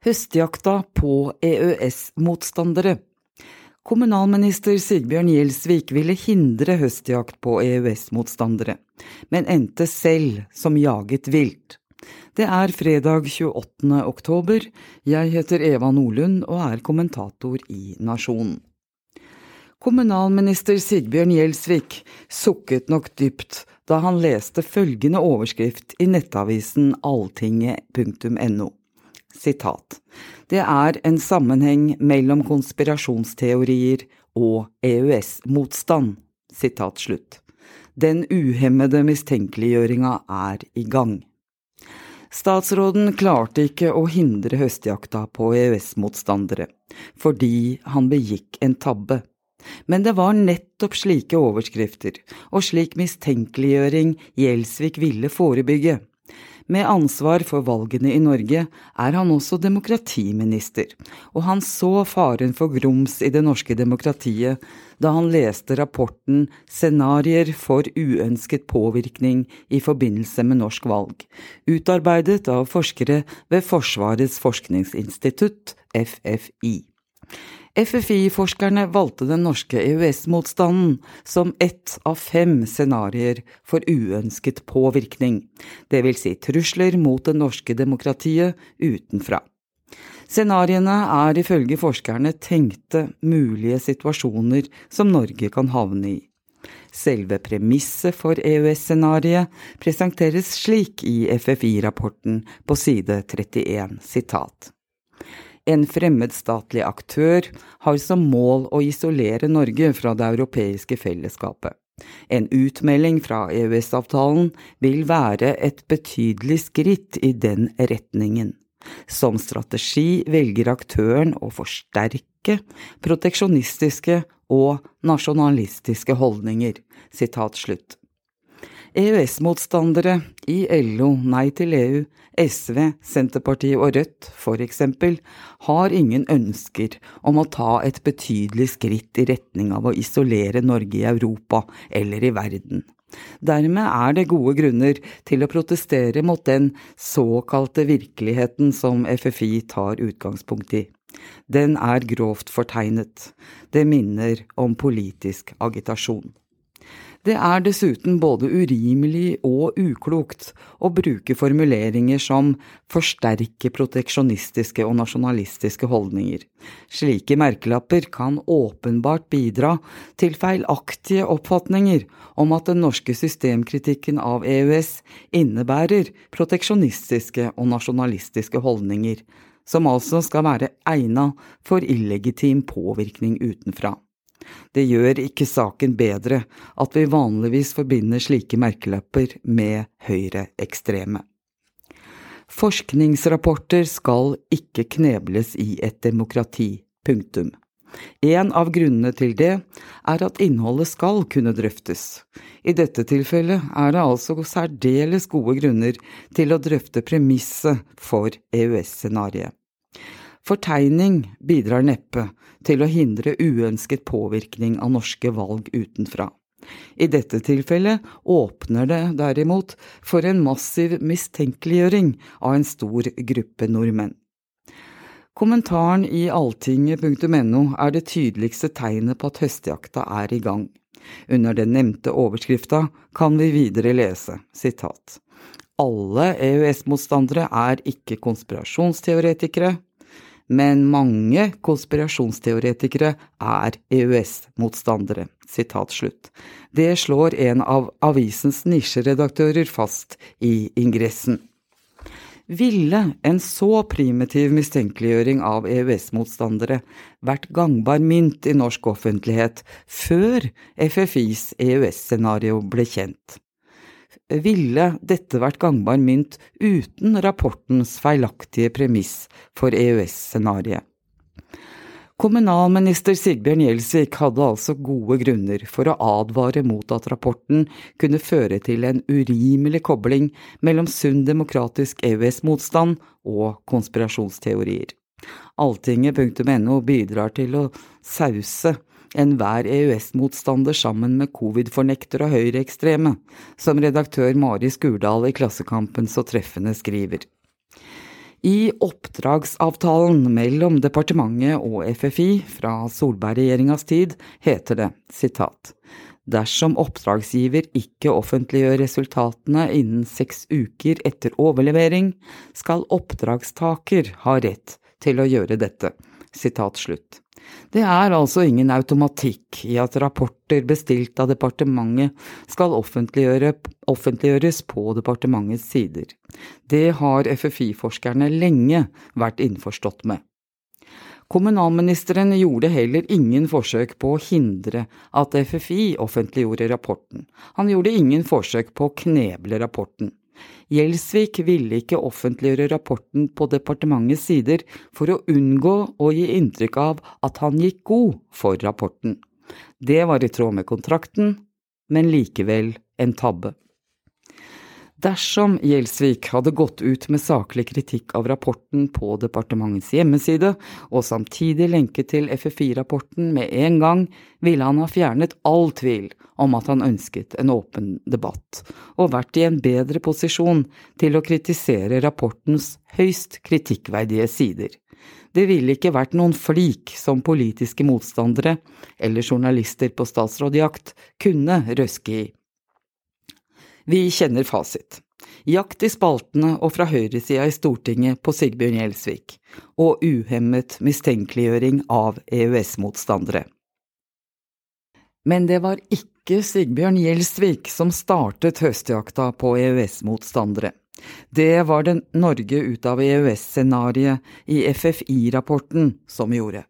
Høstjakta på EØS-motstandere. Kommunalminister Sigbjørn Gjelsvik ville hindre høstjakt på EØS-motstandere, men endte selv som jaget vilt. Det er fredag 28. oktober. Jeg heter Eva Nordlund og er kommentator i Nasjonen. Kommunalminister Sigbjørn Gjelsvik sukket nok dypt da han leste følgende overskrift i nettavisen alltinget.no sitat. Det er en sammenheng mellom konspirasjonsteorier og EØS-motstand. Sitat slutt. Den uhemmede mistenkeliggjøringa er i gang. Statsråden klarte ikke å hindre høstjakta på EØS-motstandere, fordi han begikk en tabbe. Men det var nettopp slike overskrifter og slik mistenkeliggjøring Gjelsvik ville forebygge. Med ansvar for valgene i Norge er han også demokratiminister, og han så faren for grums i det norske demokratiet da han leste rapporten Scenarier for uønsket påvirkning i forbindelse med norsk valg, utarbeidet av forskere ved Forsvarets forskningsinstitutt, FFI. FFI-forskerne valgte den norske EØS-motstanden som ett av fem scenarioer for uønsket påvirkning, vil si trusler mot det norske demokratiet utenfra. Scenarioene er ifølge forskerne tenkte mulige situasjoner som Norge kan havne i. Selve premisset for EØS-scenarioet presenteres slik i FFI-rapporten på side 31, sitat. En fremmedstatlig aktør har som mål å isolere Norge fra det europeiske fellesskapet. En utmelding fra EØS-avtalen vil være et betydelig skritt i den retningen. Som strategi velger aktøren å forsterke proteksjonistiske og nasjonalistiske holdninger. Sitat slutt. EØS-motstandere i LO, Nei til EU, SV, Senterpartiet og Rødt eksempel, har ingen ønsker om å ta et betydelig skritt i retning av å isolere Norge i Europa eller i verden. Dermed er det gode grunner til å protestere mot den såkalte virkeligheten som FFI tar utgangspunkt i. Den er grovt fortegnet. Det minner om politisk agitasjon. Det er dessuten både urimelig og uklokt å bruke formuleringer som forsterke proteksjonistiske og nasjonalistiske holdninger. Slike merkelapper kan åpenbart bidra til feilaktige oppfatninger om at den norske systemkritikken av EØS innebærer proteksjonistiske og nasjonalistiske holdninger, som altså skal være egna for illegitim påvirkning utenfra. Det gjør ikke saken bedre at vi vanligvis forbinder slike merkelapper med høyreekstreme. Forskningsrapporter skal ikke knebles i et demokrati. Punktum. En av grunnene til det er at innholdet skal kunne drøftes. I dette tilfellet er det altså særdeles gode grunner til å drøfte premisset for EØS-scenarioet. Fortegning bidrar neppe til å hindre uønsket påvirkning av norske valg utenfra. I dette tilfellet åpner det derimot for en massiv mistenkeliggjøring av en stor gruppe nordmenn. Kommentaren i alltinget.no er det tydeligste tegnet på at høstjakta er i gang. Under den nevnte overskrifta kan vi videre lese sitat. Alle EØS-motstandere er ikke konspirasjonsteoretikere, men mange konspirasjonsteoretikere er EØS-motstandere. Det slår en av avisens nisjeredaktører fast i ingressen. Ville en så primitiv mistenkeliggjøring av EØS-motstandere vært gangbar mynt i norsk offentlighet før FFIs EØS-scenario ble kjent? Ville dette vært gangbar mynt uten rapportens feilaktige premiss for EØS-scenarioet. Kommunalminister Sigbjørn Gjelsvik hadde altså gode grunner for å advare mot at rapporten kunne føre til en urimelig kobling mellom sunn demokratisk EØS-motstand og konspirasjonsteorier. Alltinget.no bidrar til å sause enhver EØS-motstander sammen med covid-fornektere og høyreekstreme, som redaktør Mari Skurdal i Klassekampen så treffende skriver. I oppdragsavtalen mellom departementet og FFI fra Solberg-regjeringas tid heter det sitat Dersom oppdragsgiver ikke offentliggjør resultatene innen seks uker etter overlevering, skal oppdragstaker ha rett til å gjøre dette. Sitat slutt. Det er altså ingen automatikk i at rapporter bestilt av departementet skal offentliggjøre, offentliggjøres på departementets sider. Det har FFI-forskerne lenge vært innforstått med. Kommunalministeren gjorde heller ingen forsøk på å hindre at FFI offentliggjorde rapporten. Han gjorde ingen forsøk på å kneble rapporten. Gjelsvik ville ikke offentliggjøre rapporten på departementets sider for å unngå å gi inntrykk av at han gikk god for rapporten. Det var i tråd med kontrakten, men likevel en tabbe. Dersom Gjelsvik hadde gått ut med saklig kritikk av rapporten på departementets hjemmeside, og samtidig lenket til FFI-rapporten med en gang, ville han ha fjernet all tvil om at han ønsket en åpen debatt, og vært i en bedre posisjon til å kritisere rapportens høyst kritikkverdige sider. Det ville ikke vært noen flik som politiske motstandere eller journalister på statsrådjakt kunne røske i. Vi kjenner fasit. Jakt i spaltene og fra høyresida i Stortinget på Sigbjørn Gjelsvik, og uhemmet mistenkeliggjøring av EØS-motstandere. Men det var ikke Sigbjørn Gjelsvik som startet høstjakta på EØS-motstandere. Det var det Norge ut av EØS-scenarioet i FFI-rapporten som gjorde.